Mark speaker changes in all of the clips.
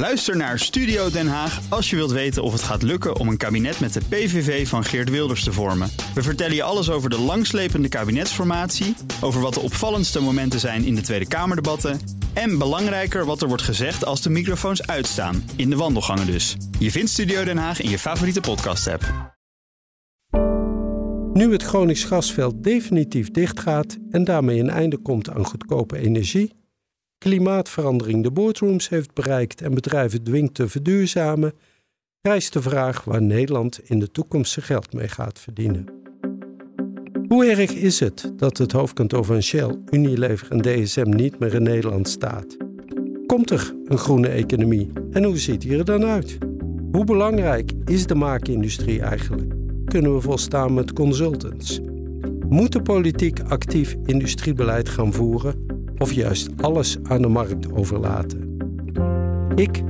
Speaker 1: Luister naar Studio Den Haag als je wilt weten of het gaat lukken om een kabinet met de PVV van Geert Wilders te vormen. We vertellen je alles over de langslepende kabinetsformatie, over wat de opvallendste momenten zijn in de Tweede Kamerdebatten en belangrijker wat er wordt gezegd als de microfoons uitstaan, in de wandelgangen dus. Je vindt Studio Den Haag in je favoriete podcast-app.
Speaker 2: Nu het Gronings gasveld definitief dichtgaat en daarmee een einde komt aan goedkope energie, klimaatverandering de boardrooms heeft bereikt en bedrijven dwingt te verduurzamen, rijst de vraag waar Nederland in de toekomst zijn geld mee gaat verdienen. Hoe erg is het dat het hoofdkantoor van Shell, Unilever en DSM niet meer in Nederland staat? Komt er een groene economie en hoe ziet die er dan uit? Hoe belangrijk is de maakindustrie eigenlijk? Kunnen we volstaan met consultants? Moet de politiek actief industriebeleid gaan voeren of juist alles aan de markt overlaten? Ik,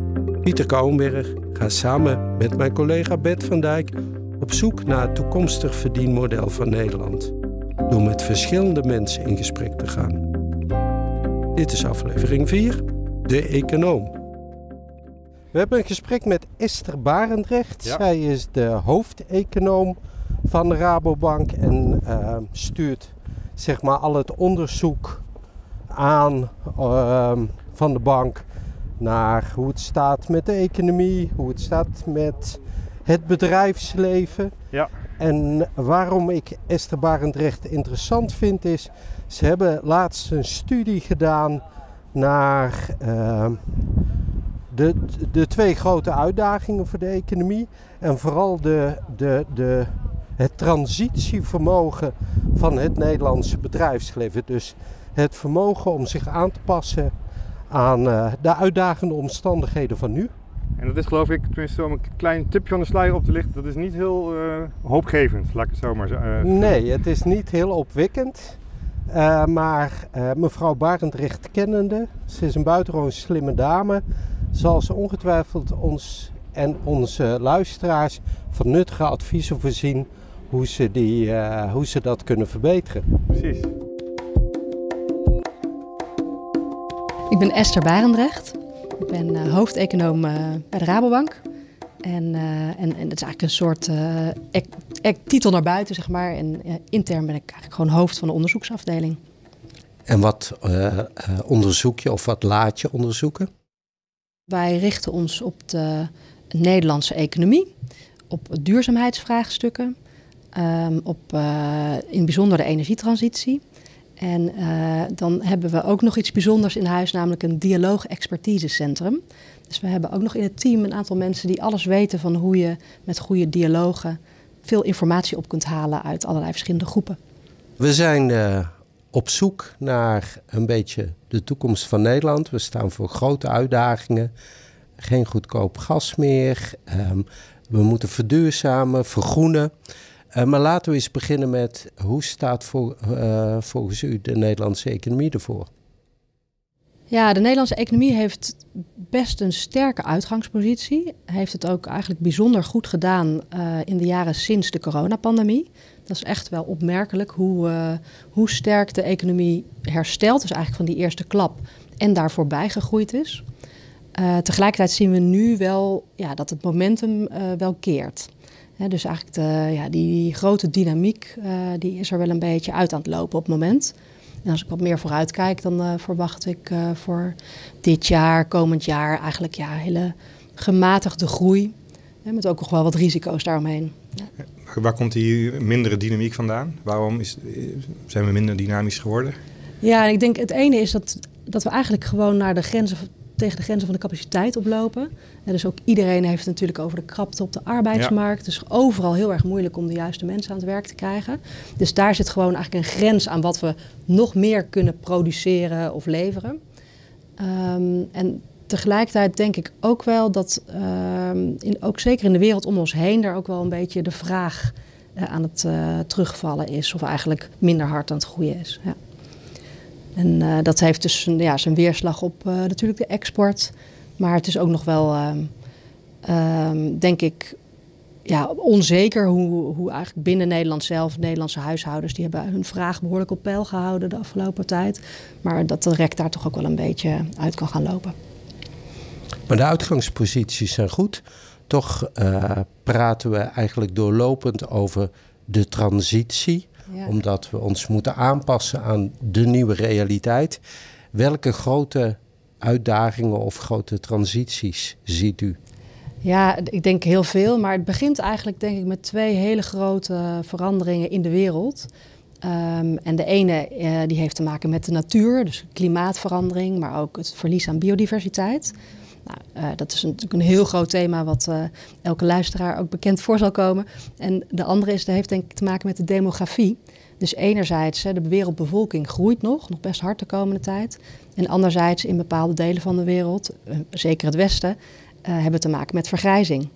Speaker 2: Pieter Kouwenberg, ga samen met mijn collega Bert van Dijk op zoek naar het toekomstig verdienmodel van Nederland. Door met verschillende mensen in gesprek te gaan. Dit is aflevering 4, De Econoom. We hebben een gesprek met Esther Barendrecht. Zij is de hoofdeconoom van de Rabobank en uh, stuurt zeg maar al het onderzoek aan uh, van de bank naar hoe het staat met de economie, hoe het staat met het bedrijfsleven.
Speaker 3: Ja.
Speaker 2: En waarom ik Esther Barendrecht interessant vind is, ze hebben laatst een studie gedaan naar uh, de, de twee grote uitdagingen voor de economie. En vooral de, de, de, het transitievermogen van het Nederlandse bedrijfsleven. Dus het vermogen om zich aan te passen aan uh, de uitdagende omstandigheden van nu.
Speaker 3: En dat is geloof ik, tenminste om een klein tipje van de sluier op te lichten, dat is niet heel uh, hoopgevend, laat ik het zo maar zeggen.
Speaker 2: Uh, nee, het is niet heel opwekkend. Maar mevrouw Barendrecht kennende, ze is een buitengewoon slimme dame, zal ze ongetwijfeld ons en onze luisteraars van nuttige adviezen voorzien hoe ze, die, hoe ze dat kunnen verbeteren.
Speaker 3: Precies.
Speaker 4: Ik ben Esther Barendrecht. Ik ben uh, hoofdeconoom uh, bij de Rabobank. En, uh, en, en dat is eigenlijk een soort ek, ek, titel naar buiten, zeg maar. En intern ben ik eigenlijk gewoon hoofd van de onderzoeksafdeling.
Speaker 2: En wat onderzoek je of wat laat je onderzoeken?
Speaker 4: Wij richten ons op de Nederlandse economie, op duurzaamheidsvraagstukken, um, op in het bijzonder de energietransitie. En uh, dan hebben we ook nog iets bijzonders in huis, namelijk een dialoog-expertisecentrum. Dus we hebben ook nog in het team een aantal mensen die alles weten van hoe je met goede dialogen veel informatie op kunt halen uit allerlei verschillende groepen.
Speaker 2: We zijn uh, op zoek naar een beetje de toekomst van Nederland. We staan voor grote uitdagingen. Geen goedkoop gas meer. Um, we moeten verduurzamen, vergroenen. Uh, maar laten we eens beginnen met hoe staat uh, volgens u de Nederlandse economie ervoor?
Speaker 4: Ja, de Nederlandse economie heeft best een sterke uitgangspositie. Heeft het ook eigenlijk bijzonder goed gedaan uh, in de jaren sinds de coronapandemie. Dat is echt wel opmerkelijk hoe, hoe sterk de economie herstelt. Dus eigenlijk van die eerste klap en daar voorbij gegroeid is. tegelijkertijd zien we nu wel ja, dat het momentum wel keert dus eigenlijk de, ja, die, grote dynamiek uh, die is er wel een beetje uit aan het lopen op het moment. En als ik wat meer vooruit kijk, dan uh, verwacht ik uh, voor dit jaar, komend jaar, eigenlijk ja, hele gematigde groei. Met ook nog wel wat risico's daaromheen. Ja.
Speaker 3: Waar, waar, komt die mindere dynamiek vandaan? Waarom is, zijn we minder dynamisch geworden?
Speaker 4: Ja, ik denk het ene is dat, dat we eigenlijk gewoon naar de grenzen tegen de grenzen van de capaciteit oplopen. En dus ook iedereen heeft het natuurlijk over de krapte op de arbeidsmarkt. Dus overal heel erg moeilijk om de juiste mensen aan het werk te krijgen. Dus daar zit gewoon eigenlijk een grens aan wat we nog meer kunnen produceren of leveren. Um, en tegelijkertijd denk ik ook wel dat, um, in, ook zeker in de wereld om ons heen, daar ook wel een beetje de vraag uh, aan het uh, terugvallen is. Of eigenlijk minder hard aan het groeien is. Ja. En uh, dat heeft dus ja, zijn weerslag op uh, natuurlijk de export. Maar het is ook nog wel, uh, denk ik, ja, onzeker hoe, hoe eigenlijk binnen Nederland zelf, Nederlandse huishoudens, die hebben hun vraag behoorlijk op peil gehouden de afgelopen tijd. Maar dat de rek daar toch ook wel een beetje uit kan gaan lopen.
Speaker 2: Maar de uitgangsposities zijn goed. Toch uh, praten we eigenlijk doorlopend over de transitie. Omdat we ons moeten aanpassen aan de nieuwe realiteit. Welke grote uitdagingen of grote transities ziet u?
Speaker 4: Ja, ik denk heel veel. Maar het begint eigenlijk denk ik met twee hele grote veranderingen in de wereld. Um, en de ene uh, die heeft te maken met de natuur, dus klimaatverandering, maar ook het verlies aan biodiversiteit. Nou, uh, dat is natuurlijk een heel groot thema wat uh, elke luisteraar ook bekend voor zal komen. En de andere is, dat heeft denk ik te maken met de demografie. Dus enerzijds, de wereldbevolking groeit nog, nog best hard de komende tijd. En anderzijds in bepaalde delen van de wereld, zeker het Westen, hebben te maken met vergrijzing.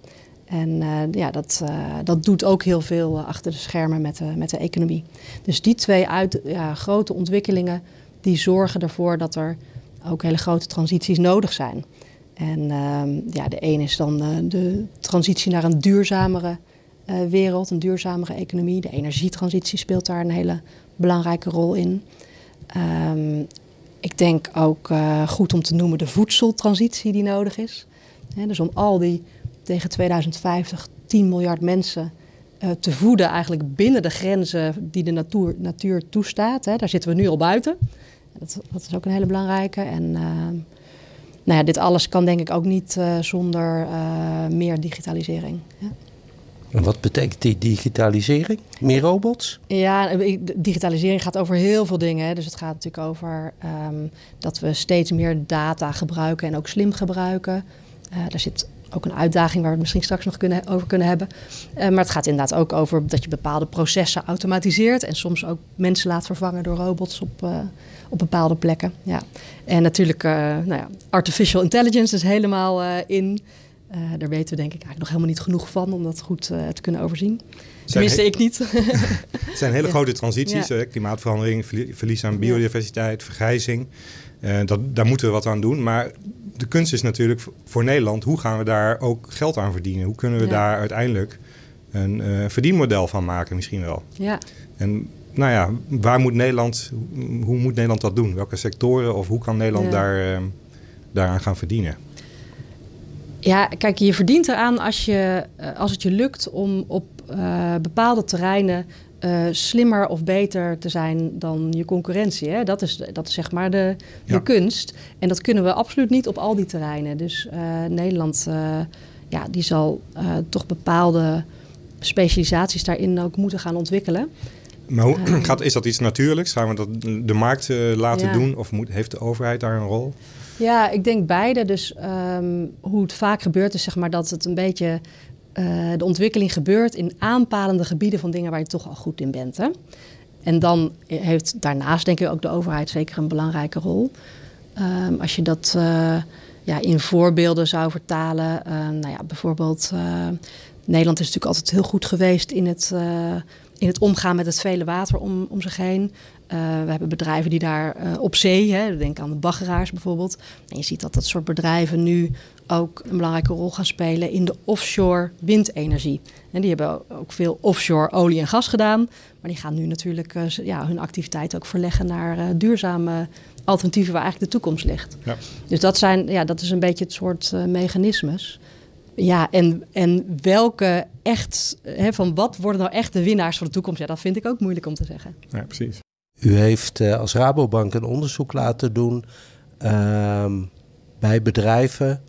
Speaker 4: En ja, dat, dat doet ook heel veel achter de schermen met de, met de economie. Dus die twee uit, ja, grote ontwikkelingen, die zorgen ervoor dat er ook hele grote transities nodig zijn. En ehm, ja, de een is dan de transitie naar een duurzamere wereld, een duurzamere economie. De energietransitie speelt daar een hele belangrijke rol in. Um, ik denk ook goed om te noemen de voedseltransitie die nodig is. dus om al die tegen 2050 10 miljard mensen te voeden, eigenlijk binnen de grenzen die de natuur, natuur toestaat. Daar zitten we nu al buiten. Dat, dat is ook een hele belangrijke. En uh, nou ja, dit alles kan denk ik ook niet uh, zonder meer digitalisering. Ja.
Speaker 2: En wat betekent die digitalisering? Meer robots?
Speaker 4: Ja, digitalisering gaat over heel veel dingen. Hè. Dus het gaat natuurlijk over um, dat we steeds meer data gebruiken en ook slim gebruiken. daar zit ook een uitdaging waar we het misschien straks nog kunnen, over kunnen hebben. Uh, maar het gaat inderdaad ook over dat je bepaalde processen automatiseert en soms ook mensen laat vervangen door robots op, uh, op bepaalde plekken. Ja. En natuurlijk, uh, nou ja, artificial intelligence is helemaal in. daar weten we denk ik eigenlijk nog helemaal niet genoeg van om dat goed te kunnen overzien. Tenminste, ik niet.
Speaker 3: het zijn hele grote transities. Ja. klimaatverandering, verlies aan biodiversiteit, vergrijzing. dat, daar moeten we wat aan doen. Maar de kunst is natuurlijk voor Nederland, hoe gaan we daar ook geld aan verdienen? Hoe kunnen we daar uiteindelijk een uh, verdienmodel van maken misschien wel?
Speaker 4: Ja.
Speaker 3: En nou ja, waar moet Nederland, hoe moet Nederland dat doen? Welke sectoren of hoe kan Nederland daar, uh, daaraan gaan verdienen?
Speaker 4: Ja, kijk, je verdient eraan als, je, eh, als het je lukt om op bepaalde terreinen uh, slimmer of beter te zijn dan je concurrentie. Hè? Dat, is, dat is zeg maar de, de kunst. En dat kunnen we absoluut niet op al die terreinen. Dus uh, Nederland uh, ja, die zal toch bepaalde specialisaties daarin ook moeten gaan ontwikkelen.
Speaker 3: Maar hoe, gaat, is dat iets natuurlijks? Gaan we dat de markt laten doen? Of moet, heeft de overheid daar een rol?
Speaker 4: Ja, ik denk beide. Dus um, hoe het vaak gebeurt is zeg maar dat het een beetje uh, de ontwikkeling gebeurt in aanpalende gebieden van dingen waar je toch al goed in bent. Hè? En dan heeft daarnaast denk ik ook de overheid zeker een belangrijke rol. Um, als je dat uh, ja, in voorbeelden zou vertalen, uh, nou ja, bijvoorbeeld Nederland is natuurlijk altijd heel goed geweest in het, in het omgaan met het vele water om, om zich heen. We hebben bedrijven die daar op zee, hè, denk aan de baggeraars bijvoorbeeld. En je ziet dat dat soort bedrijven nu ook een belangrijke rol gaan spelen in de offshore windenergie. En die hebben ook veel offshore olie en gas gedaan. Maar die gaan nu natuurlijk uh, ja, hun activiteit ook verleggen naar duurzame alternatieven waar eigenlijk de toekomst ligt. Ja. Dus dat, zijn, ja, dat is een beetje het soort mechanismes. Ja, en, en welke echt, hè, van wat worden nou echt de winnaars van de toekomst? Ja, dat vind ik ook moeilijk om te zeggen.
Speaker 3: Ja, precies.
Speaker 2: U heeft uh, als Rabobank een onderzoek laten doen uh, bij bedrijven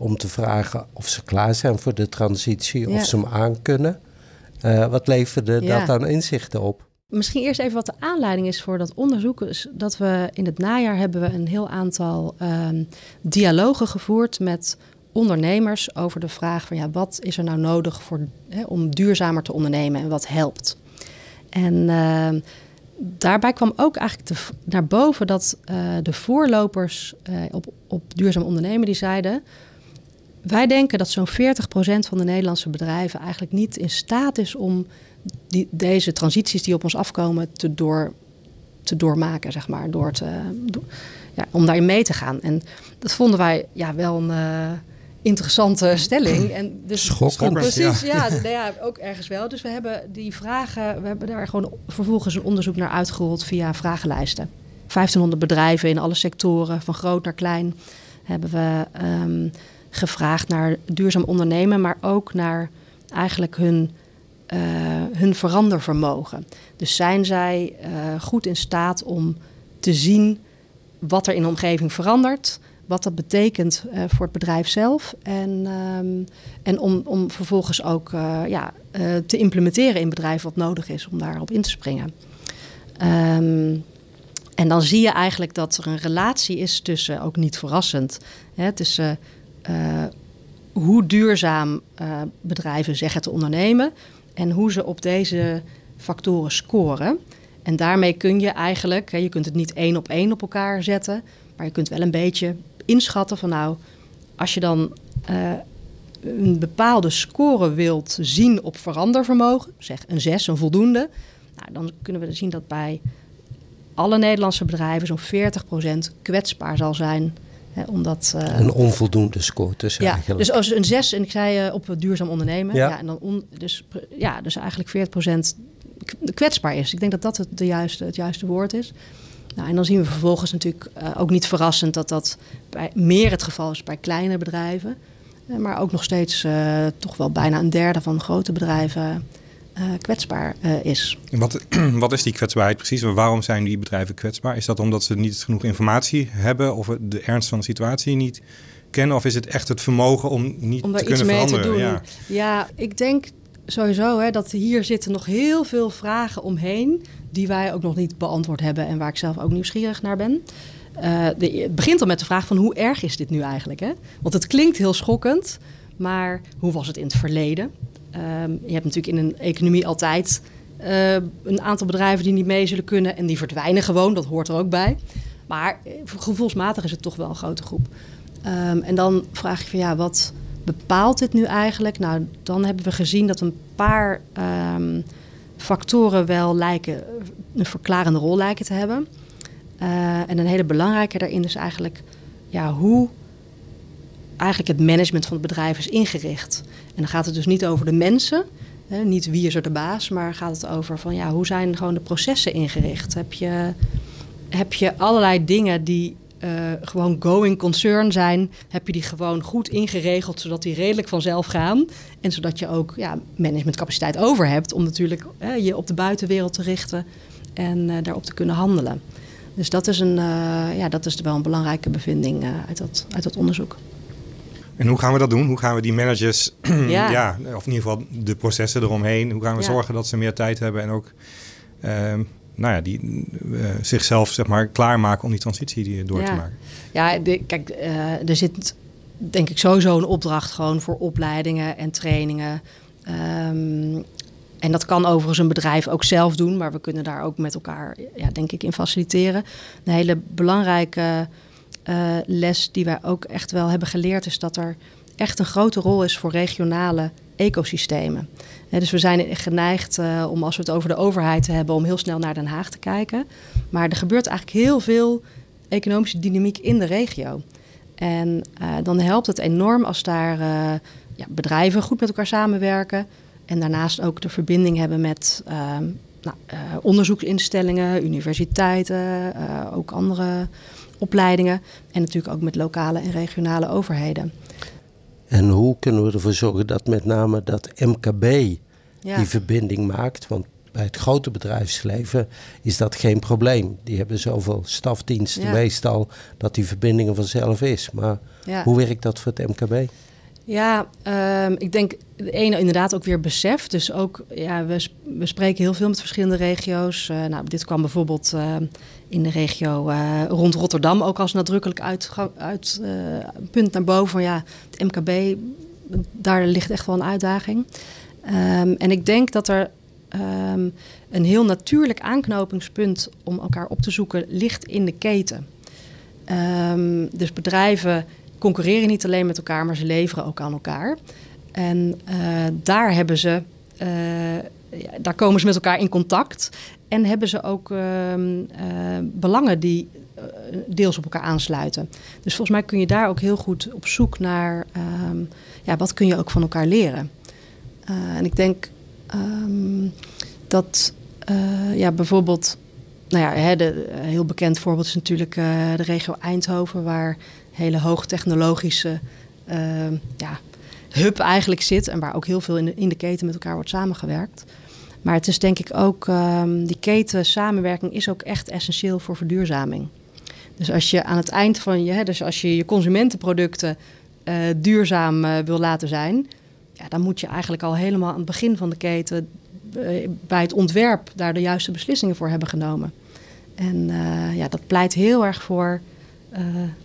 Speaker 2: om te vragen of ze klaar zijn voor de transitie, of ze hem aankunnen. Uh, wat leverde ja. dat aan inzichten op?
Speaker 4: Misschien eerst even wat de aanleiding is voor dat onderzoek. Is dat we in het najaar hebben we een heel aantal ehm, dialogen gevoerd met ondernemers over de vraag van ja, wat is er nou nodig voor, om duurzamer te ondernemen en wat helpt. En uh, daarbij kwam ook eigenlijk naar boven dat uh, de voorlopers uh, op, op duurzaam ondernemen die zeiden. Wij denken dat zo'n 40% van de Nederlandse bedrijven eigenlijk niet in staat is om die, deze transities die op ons afkomen te, door, te doormaken, zeg maar. Door te, door, ja, om daarin mee te gaan. En dat vonden wij ja, wel een uh, interessante stelling. En
Speaker 2: dus, Schokkend.
Speaker 4: Precies, ja, ja, ja, ook ergens wel. Dus we hebben die vragen, we hebben daar gewoon vervolgens een onderzoek naar uitgerold via vragenlijsten. 1500 bedrijven in alle sectoren, van groot naar klein. hebben we ehm, gevraagd naar duurzaam ondernemen, maar ook naar eigenlijk hun, uh, hun verandervermogen. Dus zijn zij goed in staat om te zien wat er in de omgeving verandert, wat dat betekent uh, voor het bedrijf zelf. En, um, en om, om vervolgens ook ja, te implementeren in bedrijf wat nodig is om daarop in te springen. Um, en dan zie je eigenlijk dat er een relatie is tussen, ook niet verrassend, hè, tussen hoe duurzaam bedrijven zeggen te ondernemen en hoe ze op deze factoren scoren. En daarmee kun je eigenlijk, je kunt het niet één op één op elkaar zetten, maar je kunt wel een beetje inschatten van nou, als je dan uh, een bepaalde score wilt zien op verandervermogen, zeg een 6, een voldoende, nou, dan kunnen we zien dat bij alle Nederlandse bedrijven zo'n 40% kwetsbaar zal zijn. Omdat,
Speaker 2: uh, een onvoldoende score tussen
Speaker 4: ja,
Speaker 2: eigenlijk.
Speaker 4: Dus als een 6, en ik zei uh, op duurzaam ondernemen, ja. ja en dan on, dus, ja, dus eigenlijk 40% kwetsbaar is. Ik denk dat dat het, de juiste, het juiste woord is. Nou, en dan zien we vervolgens natuurlijk uh, ook niet verrassend dat dat bij meer het geval is bij kleine bedrijven. Maar ook nog steeds toch wel bijna een derde van grote bedrijven kwetsbaar is.
Speaker 3: En wat, wat is die kwetsbaarheid precies? Waarom zijn die bedrijven kwetsbaar? Is dat omdat ze niet genoeg informatie hebben of de ernst van de situatie niet kennen? Of is het echt het vermogen om niet
Speaker 4: om
Speaker 3: te kunnen veranderen?
Speaker 4: Te doen. Ja. ja, ik denk sowieso hè, dat hier zitten nog heel veel vragen omheen die wij ook nog niet beantwoord hebben en waar ik zelf ook nieuwsgierig naar ben. Uh, de, het begint al met de vraag van hoe erg is dit nu eigenlijk? Hè? Want het klinkt heel schokkend, maar hoe was het in het verleden? Um, je hebt natuurlijk in een economie altijd uh, een aantal bedrijven die niet mee zullen kunnen en die verdwijnen gewoon, dat hoort er ook bij. Maar eh, gevoelsmatig is het toch wel een grote groep. Um, en dan vraag je van ja, wat bepaalt dit nu eigenlijk? Nou, dan hebben we gezien dat een paar um, factoren wel lijken, een verklarende rol lijken te hebben. Uh, en een hele belangrijke daarin is eigenlijk ja, hoe eigenlijk het management van het bedrijf is ingericht. En dan gaat het dus niet over de mensen, hè, niet wie is er de baas, maar gaat het over van ja, hoe zijn gewoon de processen ingericht? Heb je, heb je allerlei dingen die uh, gewoon going concern zijn, heb je die gewoon goed ingeregeld, zodat die redelijk vanzelf gaan. En zodat je ook ja, managementcapaciteit over hebt om natuurlijk je op de buitenwereld te richten en uh, daarop te kunnen handelen. Dus dat is, een, ja, dat is wel een belangrijke bevinding uit, dat, uit dat onderzoek.
Speaker 3: En hoe gaan we dat doen? Hoe gaan we die managers, ja. ja of in ieder geval de processen eromheen, hoe gaan we ja. zorgen dat ze meer tijd hebben en ook ehm, nou ja, die uh, zichzelf zeg maar, klaarmaken om die transitie die, door
Speaker 4: ja.
Speaker 3: te maken.
Speaker 4: Ja, de, kijk, uh, er zit denk ik sowieso een opdracht gewoon voor opleidingen en trainingen. Um, en dat kan overigens een bedrijf ook zelf doen, maar we kunnen daar ook met elkaar, ja, denk ik, in faciliteren. Een hele belangrijke uh, les die wij ook echt wel hebben geleerd is dat er echt een grote rol is voor regionale ecosystemen. dus we zijn geneigd uh, om, als we het over de overheid hebben, om heel snel naar Den Haag te kijken. Maar er gebeurt eigenlijk heel veel economische dynamiek in de regio. En uh, dan helpt het enorm als daar ja, bedrijven goed met elkaar samenwerken. En daarnaast ook de verbinding hebben met nou, onderzoeksinstellingen, universiteiten, ook andere opleidingen. En natuurlijk ook met lokale en regionale overheden.
Speaker 2: En hoe kunnen we ervoor zorgen dat met name dat MKB ja. die verbinding maakt? Want bij het grote bedrijfsleven is dat geen probleem. Die hebben zoveel stafdiensten ja. meestal dat die verbindingen vanzelf is. Maar ja. hoe werkt dat voor het MKB?
Speaker 4: Ja, um, ik denk de ene inderdaad ook weer besef. Dus ook, ja, we, we spreken heel veel met verschillende regio's. Uh, nou, dit kwam bijvoorbeeld uh, in de regio uh, rond Rotterdam ook als nadrukkelijk uit, uit punt naar boven. Van ja, het MKB, daar ligt echt wel een uitdaging. Um, en ik denk dat er um, een heel natuurlijk aanknopingspunt om elkaar op te zoeken ligt in de keten. dus bedrijven concurreren niet alleen met elkaar, maar ze leveren ook aan elkaar. En uh, daar hebben ze. Daar komen ze met elkaar in contact. En hebben ze ook uh, belangen die deels op elkaar aansluiten. Dus volgens mij kun je daar ook heel goed op zoek naar ehm, ja, wat kun je ook van elkaar leren. en ik denk um, dat ja, bijvoorbeeld nou ja, hè, de, heel bekend voorbeeld is natuurlijk de regio Eindhoven, waar hele hoogtechnologische ja, hub eigenlijk zit. En waar ook heel veel in in de keten met elkaar wordt samengewerkt. Maar het is denk ik ook, um, die keten samenwerking is ook echt essentieel voor verduurzaming. Dus als je aan het eind van je, dus als je je consumentenproducten uh, duurzaam uh, wil laten zijn, ja, dan moet je eigenlijk al helemaal aan het begin van de keten uh, bij het ontwerp daar de juiste beslissingen voor hebben genomen. En ja, dat pleit heel erg voor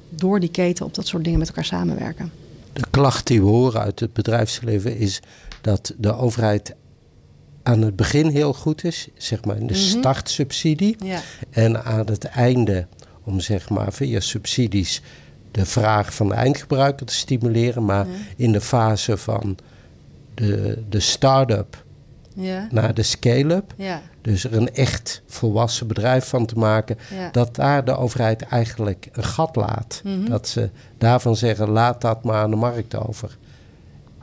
Speaker 4: door die keten op dat soort dingen met elkaar samenwerken.
Speaker 2: De klacht die we horen uit het bedrijfsleven is dat de overheid aan het begin heel goed is, zeg maar in de mm -hmm. startsubsidie. Ja. En aan het einde, om zeg maar via subsidies de vraag van de eindgebruiker te stimuleren. Maar ja. in de fase van de, de start-up ja. naar de scale-up, dus er een echt volwassen bedrijf van te maken, dat daar de overheid eigenlijk een gat laat. Mm -hmm. Dat ze daarvan zeggen, laat dat maar aan de markt over.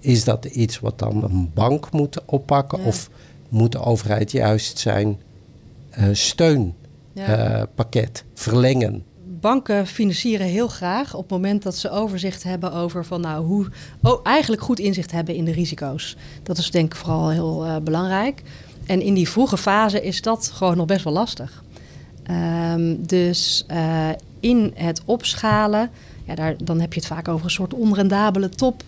Speaker 2: Is dat iets wat dan een bank moet oppakken? Of moet de overheid juist zijn uh, steunpakket uh, verlengen?
Speaker 4: Banken financieren heel graag op het moment dat ze overzicht hebben over van nou hoe oh, eigenlijk goed inzicht hebben in de risico's. Dat is denk ik vooral heel uh, belangrijk. En in die vroege fase is dat gewoon nog best wel lastig. Um, dus in het opschalen, ja, daar, dan heb je het vaak over een soort onrendabele top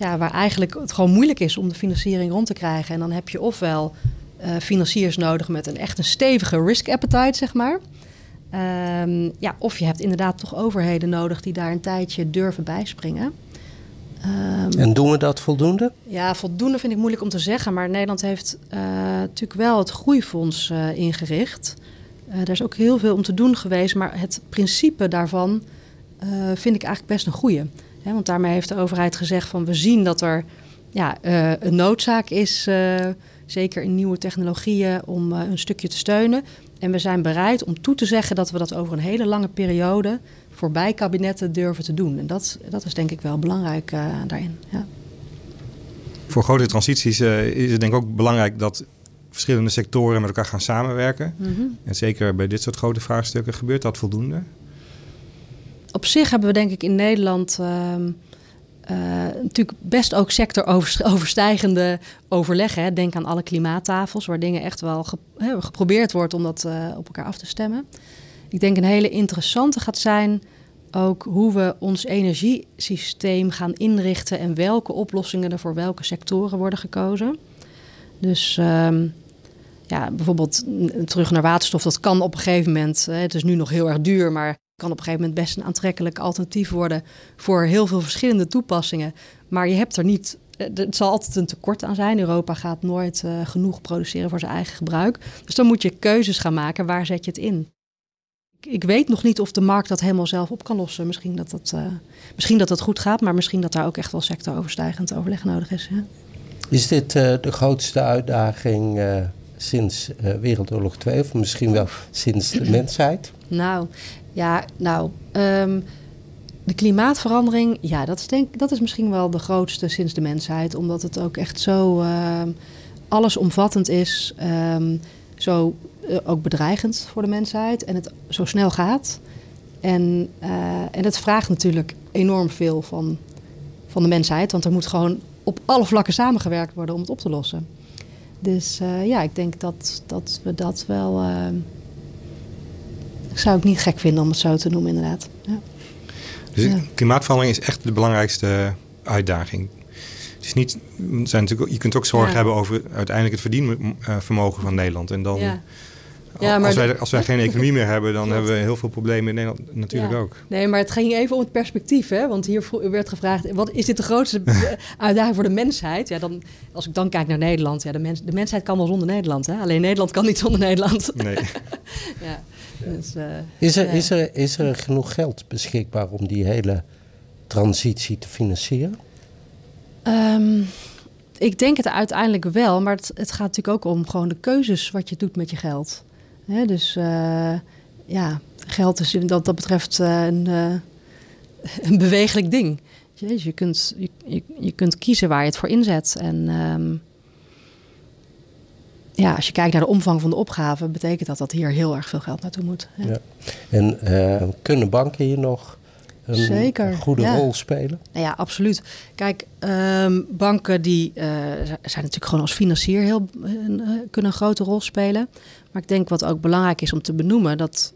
Speaker 4: ja, waar eigenlijk het gewoon moeilijk is om de financiering rond te krijgen. En dan heb je ofwel uh, financiers nodig met een echt een stevige risk appetite, zeg maar. Um, ja, of je hebt inderdaad toch overheden nodig die daar een tijdje durven bijspringen.
Speaker 2: Um, en doen we dat voldoende?
Speaker 4: Ja, voldoende vind ik moeilijk om te zeggen. Maar Nederland heeft uh, natuurlijk wel het groeifonds uh, ingericht. Uh, daar is ook heel veel om te doen geweest. Maar het principe daarvan vind ik eigenlijk best een goede. Hè, want daarmee heeft de overheid gezegd van we zien dat er ja, een noodzaak is zeker in nieuwe technologieën, om uh, een stukje te steunen. En we zijn bereid om toe te zeggen dat we dat over een hele lange periode voorbij kabinetten durven te doen. En dat, dat is denk ik wel belangrijk daarin. Ja.
Speaker 3: Voor grote transities is het denk ik ook belangrijk dat verschillende sectoren met elkaar gaan samenwerken. Mm -hmm. En zeker bij dit soort grote vraagstukken gebeurt dat voldoende?
Speaker 4: Op zich hebben we denk ik in Nederland ehm, uh, natuurlijk best ook sectoroverstijgende overleggen. Hè. Denk aan alle klimaattafels, waar dingen echt wel geprobeerd wordt om dat uh, op elkaar af te stemmen. Ik denk een hele interessante gaat zijn ook hoe we ons energiesysteem gaan inrichten en welke oplossingen er voor welke sectoren worden gekozen. Dus um, ja, bijvoorbeeld terug naar waterstof, dat kan op een gegeven moment. Hè, het is nu nog heel erg duur, maar kan op een gegeven moment best een aantrekkelijk alternatief worden voor heel veel verschillende toepassingen. Maar je hebt er niet. Eh, het zal altijd een tekort aan zijn. Europa gaat nooit uh, genoeg produceren voor zijn eigen gebruik. Dus dan moet je keuzes gaan maken. Waar zet je het in? Ik weet nog niet of de markt dat helemaal zelf op kan lossen. Misschien dat dat, uh, misschien dat, dat goed gaat, maar misschien dat daar ook echt wel sectoroverstijgend overleg nodig is.
Speaker 2: Is dit uh, de grootste uitdaging sinds Wereldoorlog 2 of misschien wel sinds de mensheid?
Speaker 4: Nou, ja, nou, um, de klimaatverandering, ja, dat is, denk, dat is misschien wel de grootste sinds de mensheid. Omdat het ook echt zo uh, allesomvattend is. Um, zo uh, ook bedreigend voor de mensheid. En het zo snel gaat. En, uh, en het vraagt natuurlijk enorm veel van, van de mensheid. Want er moet gewoon op alle vlakken samengewerkt worden om het op te lossen. Dus uh, ja, ik denk dat, dat we dat wel zou ik niet gek vinden om het zo te noemen, inderdaad. Ja.
Speaker 3: Dus ja. klimaatverandering is echt de belangrijkste uitdaging. Het is niet, zijn natuurlijk, je kunt ook zorgen ja. hebben over uiteindelijk het verdienvermogen van Nederland. En dan, ja. Als, wij, als wij geen economie meer hebben, dan hebben we heel veel problemen in Nederland natuurlijk ook.
Speaker 4: Nee, maar het ging even om het perspectief. Hè? Want hier werd gevraagd, wat is dit de grootste uitdaging voor de mensheid? Ja, dan, als ik dan kijk naar Nederland, ja, de, mens, de mensheid kan wel zonder Nederland. Hè? Alleen Nederland kan niet zonder Nederland. Nee.
Speaker 2: ja. Dus, uh, is, er, is, er, is er genoeg geld beschikbaar om die hele transitie te financieren?
Speaker 4: Um, ik denk het uiteindelijk wel, maar het, het, gaat natuurlijk ook om gewoon de keuzes wat je doet met je geld. Hè, dus uh, ja, geld is dat dat betreft uh, een, een bewegelijk ding. Dus je kunt, je, je, je, kunt kiezen waar je het voor inzet. En um, ja, als je kijkt naar de omvang van de opgave, betekent dat dat hier heel erg veel geld naartoe moet. Ja. ja.
Speaker 2: En uh, kunnen banken hier nog
Speaker 5: een, Zeker, goede rol spelen?
Speaker 4: Nou ja, absoluut. Kijk, ehm, banken die uh, zijn natuurlijk gewoon als financier heel, kunnen een grote rol spelen. Maar ik denk wat ook belangrijk is om te benoemen, dat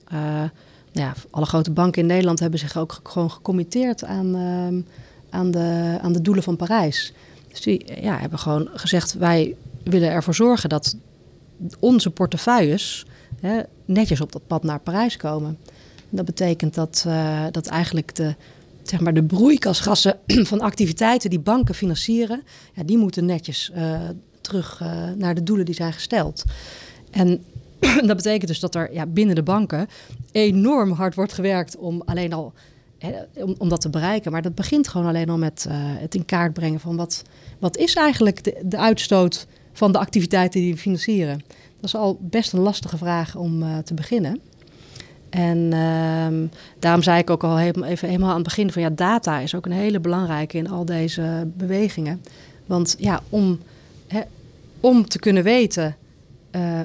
Speaker 4: nou ja, alle grote banken in Nederland hebben zich ook gewoon gecommitteerd aan, ehm, aan, de, aan de doelen van Parijs. Dus die ja, hebben gewoon gezegd: wij willen ervoor zorgen dat onze portefeuilles hè, netjes op dat pad naar Parijs komen. dat betekent dat, uh, dat eigenlijk de, zeg maar de broeikasgassen van activiteiten die banken financieren, ja, die moeten netjes uh, terug uh, naar de doelen die zijn gesteld. En dat betekent dus dat er ja, binnen de banken enorm hard wordt gewerkt om alleen al om, om dat te bereiken. Maar dat begint gewoon alleen al met het in kaart brengen van wat, wat is eigenlijk de, de uitstoot van de activiteiten die we financieren. Dat is al best een lastige vraag om uh, te beginnen. En uh, daarom zei ik ook al even helemaal aan het begin van ja, data is ook een hele belangrijke in al deze bewegingen. Want ja, om, hè, om te kunnen weten uh,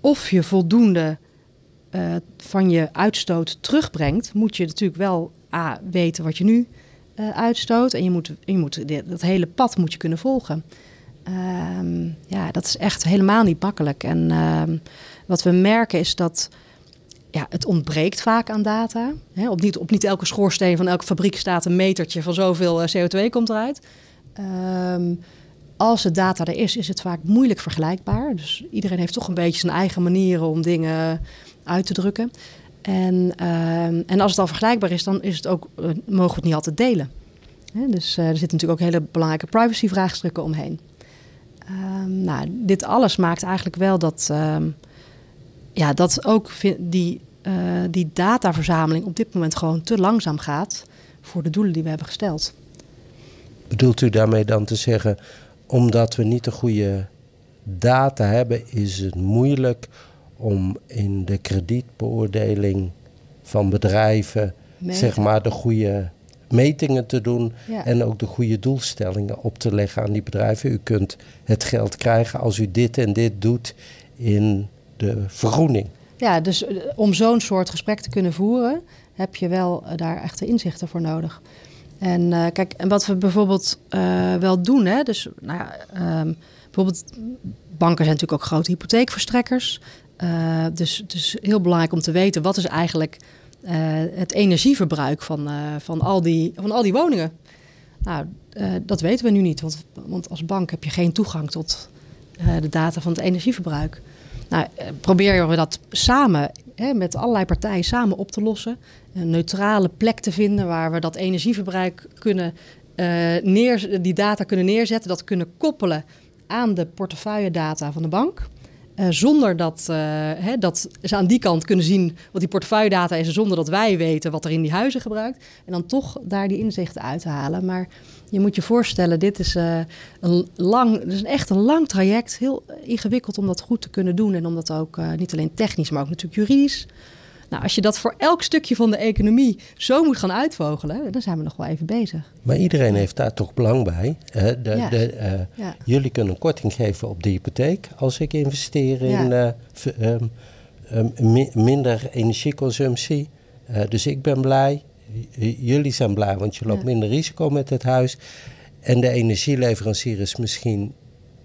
Speaker 4: of je voldoende uh, van je uitstoot terugbrengt, moet je natuurlijk wel A, weten wat je nu uitstoot. En je moet, je moet dat hele pad moet je kunnen volgen. Um, ja, dat is echt helemaal niet makkelijk. En um, wat we merken is dat ja, het ontbreekt vaak aan data. Op, niet, op niet elke schoorsteen van elke fabriek staat een metertje van zoveel uh, CO2 komt eruit. Um, als de data er is, is het vaak moeilijk vergelijkbaar. Dus iedereen heeft toch een beetje zijn eigen manieren om dingen uit te drukken. En, en als het al vergelijkbaar is, dan is het ook, uh, mogen we het niet altijd delen. dus uh, er zitten natuurlijk ook hele belangrijke privacy-vraagstukken omheen. Um, nou, dit alles maakt eigenlijk wel dat, um, ja, dat ook die, uh, die dataverzameling op dit moment gewoon te langzaam gaat voor de doelen die we hebben gesteld.
Speaker 5: Bedoelt u daarmee dan te zeggen, omdat we niet de goede data hebben, is het moeilijk om in de kredietbeoordeling van bedrijven zeg maar de goede metingen te doen en ook de goede doelstellingen op te leggen aan die bedrijven. U kunt het geld krijgen als u dit en dit doet in de vergroening.
Speaker 4: Ja, dus eh, om zo'n soort gesprek te kunnen voeren, heb je wel uh, daar echte inzichten voor nodig. En uh, kijk, en wat we bijvoorbeeld wel doen, hè, dus nou ja, um, bijvoorbeeld banken zijn natuurlijk ook grote hypotheekverstrekkers. Uh, dus het is heel belangrijk om te weten wat is eigenlijk het energieverbruik van, uh, van, al die, van al die woningen. Nou, dat weten we nu niet, want, want als bank heb je geen toegang tot de data van het energieverbruik. Nou, proberen we dat samen, hè, met allerlei partijen samen op te lossen. Een neutrale plek te vinden waar we dat energieverbruik kunnen neer, die data kunnen neerzetten, dat kunnen koppelen aan de portefeuilledata van de bank. Uh, zonder dat, uh, hè, dat ze aan die kant kunnen zien wat die portefeuilledata is, zonder dat wij weten wat er in die huizen gebruikt. En dan toch daar die inzichten uit te halen. Maar je moet je voorstellen, dit is, uh, een, lang, dus echt een lang traject. Heel ingewikkeld om dat goed te kunnen doen. En om dat ook niet alleen technisch, maar ook natuurlijk juridisch nou, als je dat voor elk stukje van de economie zo moet gaan uitvogelen, dan zijn we nog wel even bezig.
Speaker 5: Maar iedereen heeft daar toch belang bij. Hè? De, ja. de, uh, ja. Jullie kunnen een korting geven op de hypotheek als ik investeer in uh, um, um, minder energieconsumptie. Uh, dus ik ben blij. jullie zijn blij, want je loopt minder risico met het huis. En de energieleverancier is misschien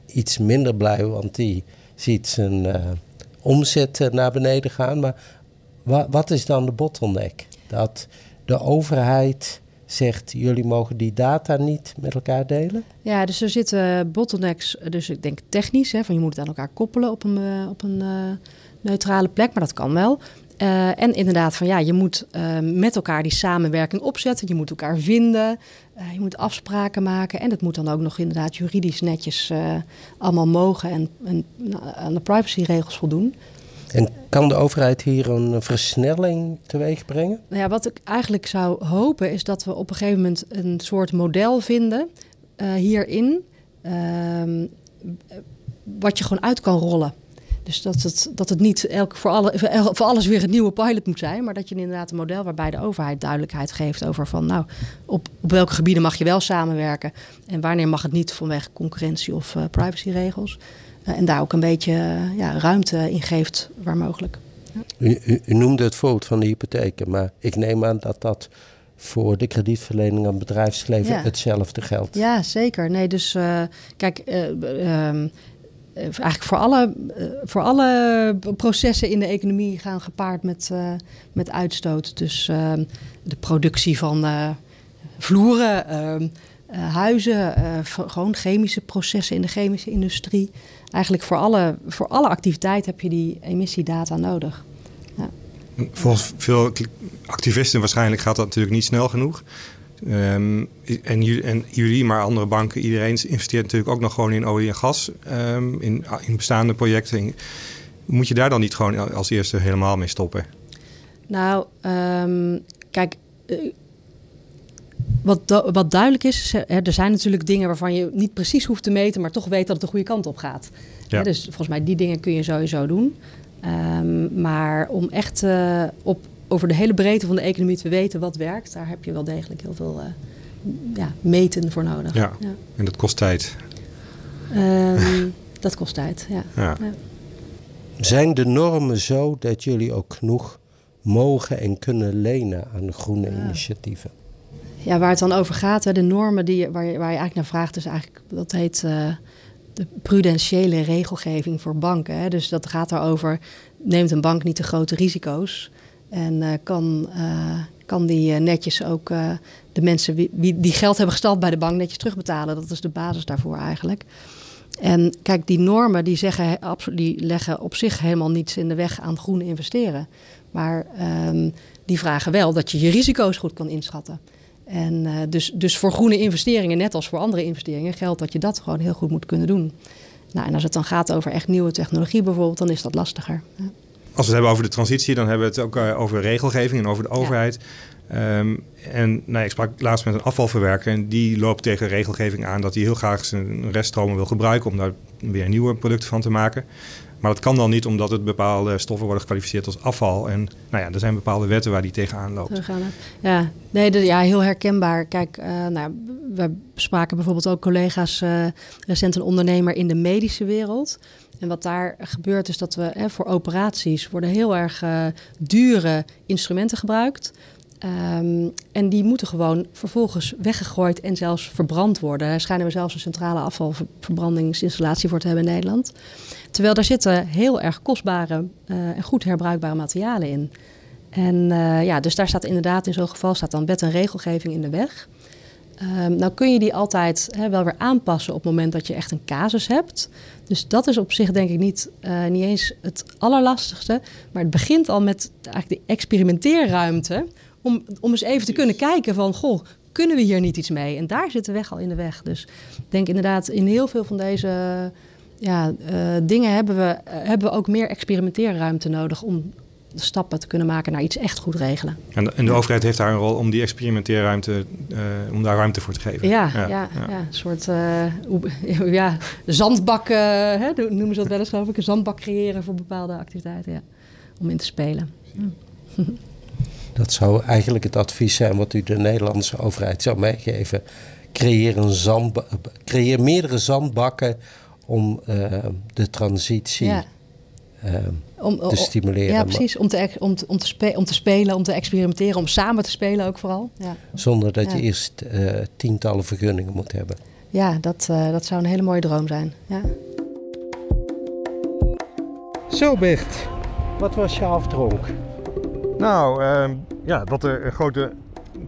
Speaker 5: iets minder blij, want die ziet zijn omzet naar beneden gaan. Maar wat, wat is dan de bottleneck? Dat de overheid zegt, jullie mogen die data niet met elkaar delen?
Speaker 4: Ja, dus er zitten bottlenecks, dus ik denk technisch, hè, van je moet het aan elkaar koppelen op een, uh, op een uh, neutrale plek, maar dat kan wel. Uh, en inderdaad, van ja, je moet met elkaar die samenwerking opzetten. Je moet elkaar vinden. je moet afspraken maken. En het moet dan ook nog inderdaad juridisch netjes allemaal mogen en, en aan de privacyregels voldoen.
Speaker 5: En kan de overheid hier een versnelling teweeg brengen?
Speaker 4: Nou ja, wat ik eigenlijk zou hopen is dat we op een gegeven moment een soort model vinden uh, hierin. Uh, wat je gewoon uit kan rollen. Dus dat het, dat het niet elk, voor, alle, voor alles weer een nieuwe pilot moet zijn. Maar dat je inderdaad een model waarbij de overheid duidelijkheid geeft over van nou, op, op welke gebieden mag je wel samenwerken. En wanneer mag het niet vanwege concurrentie of uh, privacyregels. Eh, en daar ook een beetje eh, ja, ruimte in geeft waar mogelijk.
Speaker 5: U, u, u, noemde het voorbeeld van de hypotheken, maar ik neem aan dat dat
Speaker 2: voor de kredietverlening aan het bedrijfsleven hetzelfde geldt.
Speaker 4: Ja, zeker. Nee, dus uh, kijk, uh, um, eigenlijk voor alle, voor alle processen in de economie gaan gepaard met, met uitstoot. Dus ehm, de productie van vloeren, ehm, huizen, gewoon chemische processen in de chemische industrie. Eigenlijk voor alle, voor alle activiteit heb je die emissiedata nodig.
Speaker 3: Volgens veel activisten waarschijnlijk gaat dat natuurlijk niet snel genoeg. Um, en, en, jullie, maar andere banken, iedereen investeert natuurlijk ook nog gewoon in olie en gas, um, in, in, bestaande projecten. Moet je daar dan niet gewoon als eerste helemaal mee stoppen?
Speaker 4: Nou, um, kijk, eh, wat, wat, duidelijk is, er zijn natuurlijk dingen waarvan je niet precies hoeft te meten, maar toch weet dat het de goede kant op gaat. Ja. dus volgens mij die dingen kun je sowieso doen. Um, maar om echt uh, op, over de hele breedte van de economie te weten wat werkt, daar heb je wel degelijk heel veel uh, ja, meten voor nodig.
Speaker 3: Ja. ja. en dat kost tijd.
Speaker 4: Um, dat kost tijd, ja. ja.
Speaker 2: Zijn de normen zo dat jullie ook genoeg mogen en kunnen lenen aan groene initiatieven?
Speaker 4: Ja, waar het dan over gaat, de normen die, waar, je, waar je eigenlijk naar vraagt, is eigenlijk, dat heet uh, de prudentiële regelgeving voor banken. Hè. Dus dat gaat erover, neemt een bank niet te grote risico's en uh, kan, uh, kan die netjes ook de mensen wie, die geld hebben gestald bij de bank netjes terugbetalen. Dat is de basis daarvoor eigenlijk. En kijk, die normen die, zeggen, die leggen op zich helemaal niets in de weg aan groen investeren. Maar um, die vragen wel dat je je risico's goed kan inschatten. En uh, dus, dus voor groene investeringen, net als voor andere investeringen, geldt dat je dat gewoon heel goed moet kunnen doen. Nou, en als het dan gaat over echt nieuwe technologie bijvoorbeeld, dan is dat lastiger. Ja.
Speaker 3: Als we het hebben over de transitie, dan hebben we het ook uh, over regelgeving en over de overheid. Ja. Um, en nou, ik sprak laatst met een afvalverwerker en die loopt tegen regelgeving aan dat hij heel graag zijn reststromen wil gebruiken om daar weer nieuwe producten van te maken. Maar dat kan dan niet omdat het bepaalde stoffen worden gekwalificeerd als afval. En nou ja, er zijn bepaalde wetten waar die tegenaan loopt.
Speaker 4: Ja, nee, de, ja heel herkenbaar. Kijk, uh, nou, we spraken bijvoorbeeld ook collega's, uh, recent een ondernemer in de medische wereld. En wat daar gebeurt is dat we hè, voor operaties worden heel erg dure instrumenten gebruikt. Um, en die moeten gewoon vervolgens weggegooid en zelfs verbrand worden. Daar schijnen we zelfs een centrale afvalverbrandingsinstallatie voor te hebben in Nederland. Terwijl daar zitten heel erg kostbare uh, en goed herbruikbare materialen in. En uh, ja, dus daar staat inderdaad in zo'n geval staat dan wet en regelgeving in de weg. Um, nou kun je die altijd wel weer aanpassen op het moment dat je echt een casus hebt. Dus dat is op zich denk ik niet, uh, niet eens het allerlastigste. Maar het begint al met eigenlijk de experimenteerruimte om, om eens even te kunnen kijken van, goh, kunnen we hier niet iets mee? En daar zit de weg al in de weg. Dus ik denk inderdaad, in heel veel van deze ja, uh, dingen hebben we, uh, hebben we ook meer experimenteerruimte nodig om de stappen te kunnen maken naar iets echt goed regelen.
Speaker 3: En de, en de overheid heeft daar een rol om die experimenteerruimte, uh, om daar ruimte voor te geven.
Speaker 4: Ja, ja, ja, ja. een soort ja, zandbak, hè, noemen ze dat wel eens geloof ik, een zandbak creëren voor bepaalde activiteiten, ja, om in te spelen.
Speaker 2: Dat zou eigenlijk het advies zijn wat u de Nederlandse overheid zou meegeven. Creëer, een creëer meerdere zandbakken om uh, de transitie ja. uh, om, te stimuleren.
Speaker 4: Ja, precies. Om te, om, te, om, te spe om te spelen, om te experimenteren, om samen te spelen ook vooral. Ja.
Speaker 2: Zonder dat ja. je eerst uh, tientallen vergunningen moet hebben.
Speaker 4: Ja, dat, dat zou een hele mooie droom zijn. Ja.
Speaker 2: Zo Bert, wat was je afdronk?
Speaker 3: Nou, uh, ja, dat er grote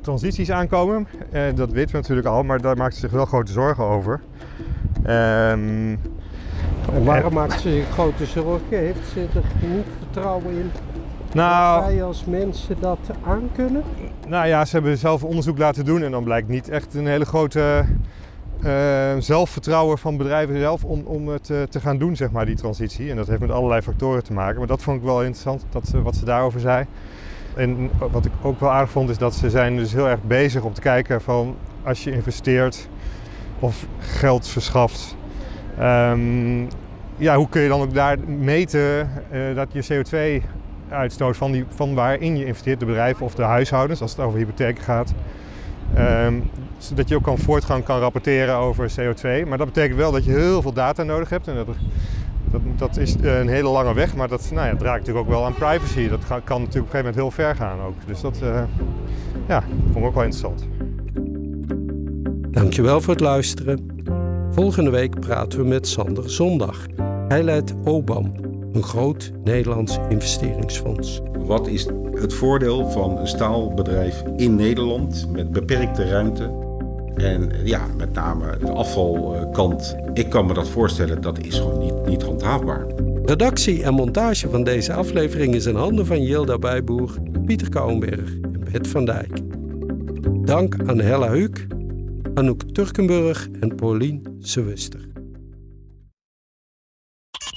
Speaker 3: transities aankomen. Uh, dat weten we natuurlijk al, maar daar maakt ze zich wel grote zorgen over.
Speaker 2: Um, en waarom maakt ze zich grote zorgen? Heeft ze er genoeg vertrouwen in nou, dat wij als mensen dat aankunnen?
Speaker 3: Nou ja, ze hebben zelf onderzoek laten doen en dan blijkt niet echt een hele grote uh, zelfvertrouwen van bedrijven zelf om, om het uh, te gaan doen, zeg maar, die transitie. En dat heeft met allerlei factoren te maken. Maar dat vond ik wel interessant, dat, wat ze daarover zei. En wat ik ook wel aardig vond, is dat ze zijn dus heel erg bezig om te kijken van als je investeert of geld verschaft. Um, ja, hoe kun je dan ook daar meten uh, dat je CO2-uitstoot van, die, van waarin je investeert, de bedrijven of de huishoudens, als het over hypotheken gaat, um, zodat je ook kan voortgang kan rapporteren over CO2. Maar dat betekent wel dat je heel veel data nodig hebt en dat
Speaker 6: Dat, dat is een hele lange weg, maar dat, nou ja, het raakt natuurlijk ook wel aan privacy. Dat kan natuurlijk op een gegeven moment heel ver gaan ook. Dus dat uh, ja, vond ik ook wel interessant.
Speaker 2: Dankjewel voor het luisteren. Volgende week praten we met Sander Zondag. Hij leidt OBAM, een groot Nederlands investeringsfonds.
Speaker 7: Wat is het voordeel van een staalbedrijf in Nederland met beperkte ruimte? En ja, met name de afvalkant. Ik kan me dat voorstellen, dat is gewoon niet, niet handhaafbaar.
Speaker 2: Redactie en montage van deze aflevering is in handen van Jilda Bijboer, Pieter Kouwenberg en Bert van Dijk. Dank aan Hella Huuk, Anouk Turkenburg en Paulien Sewuster.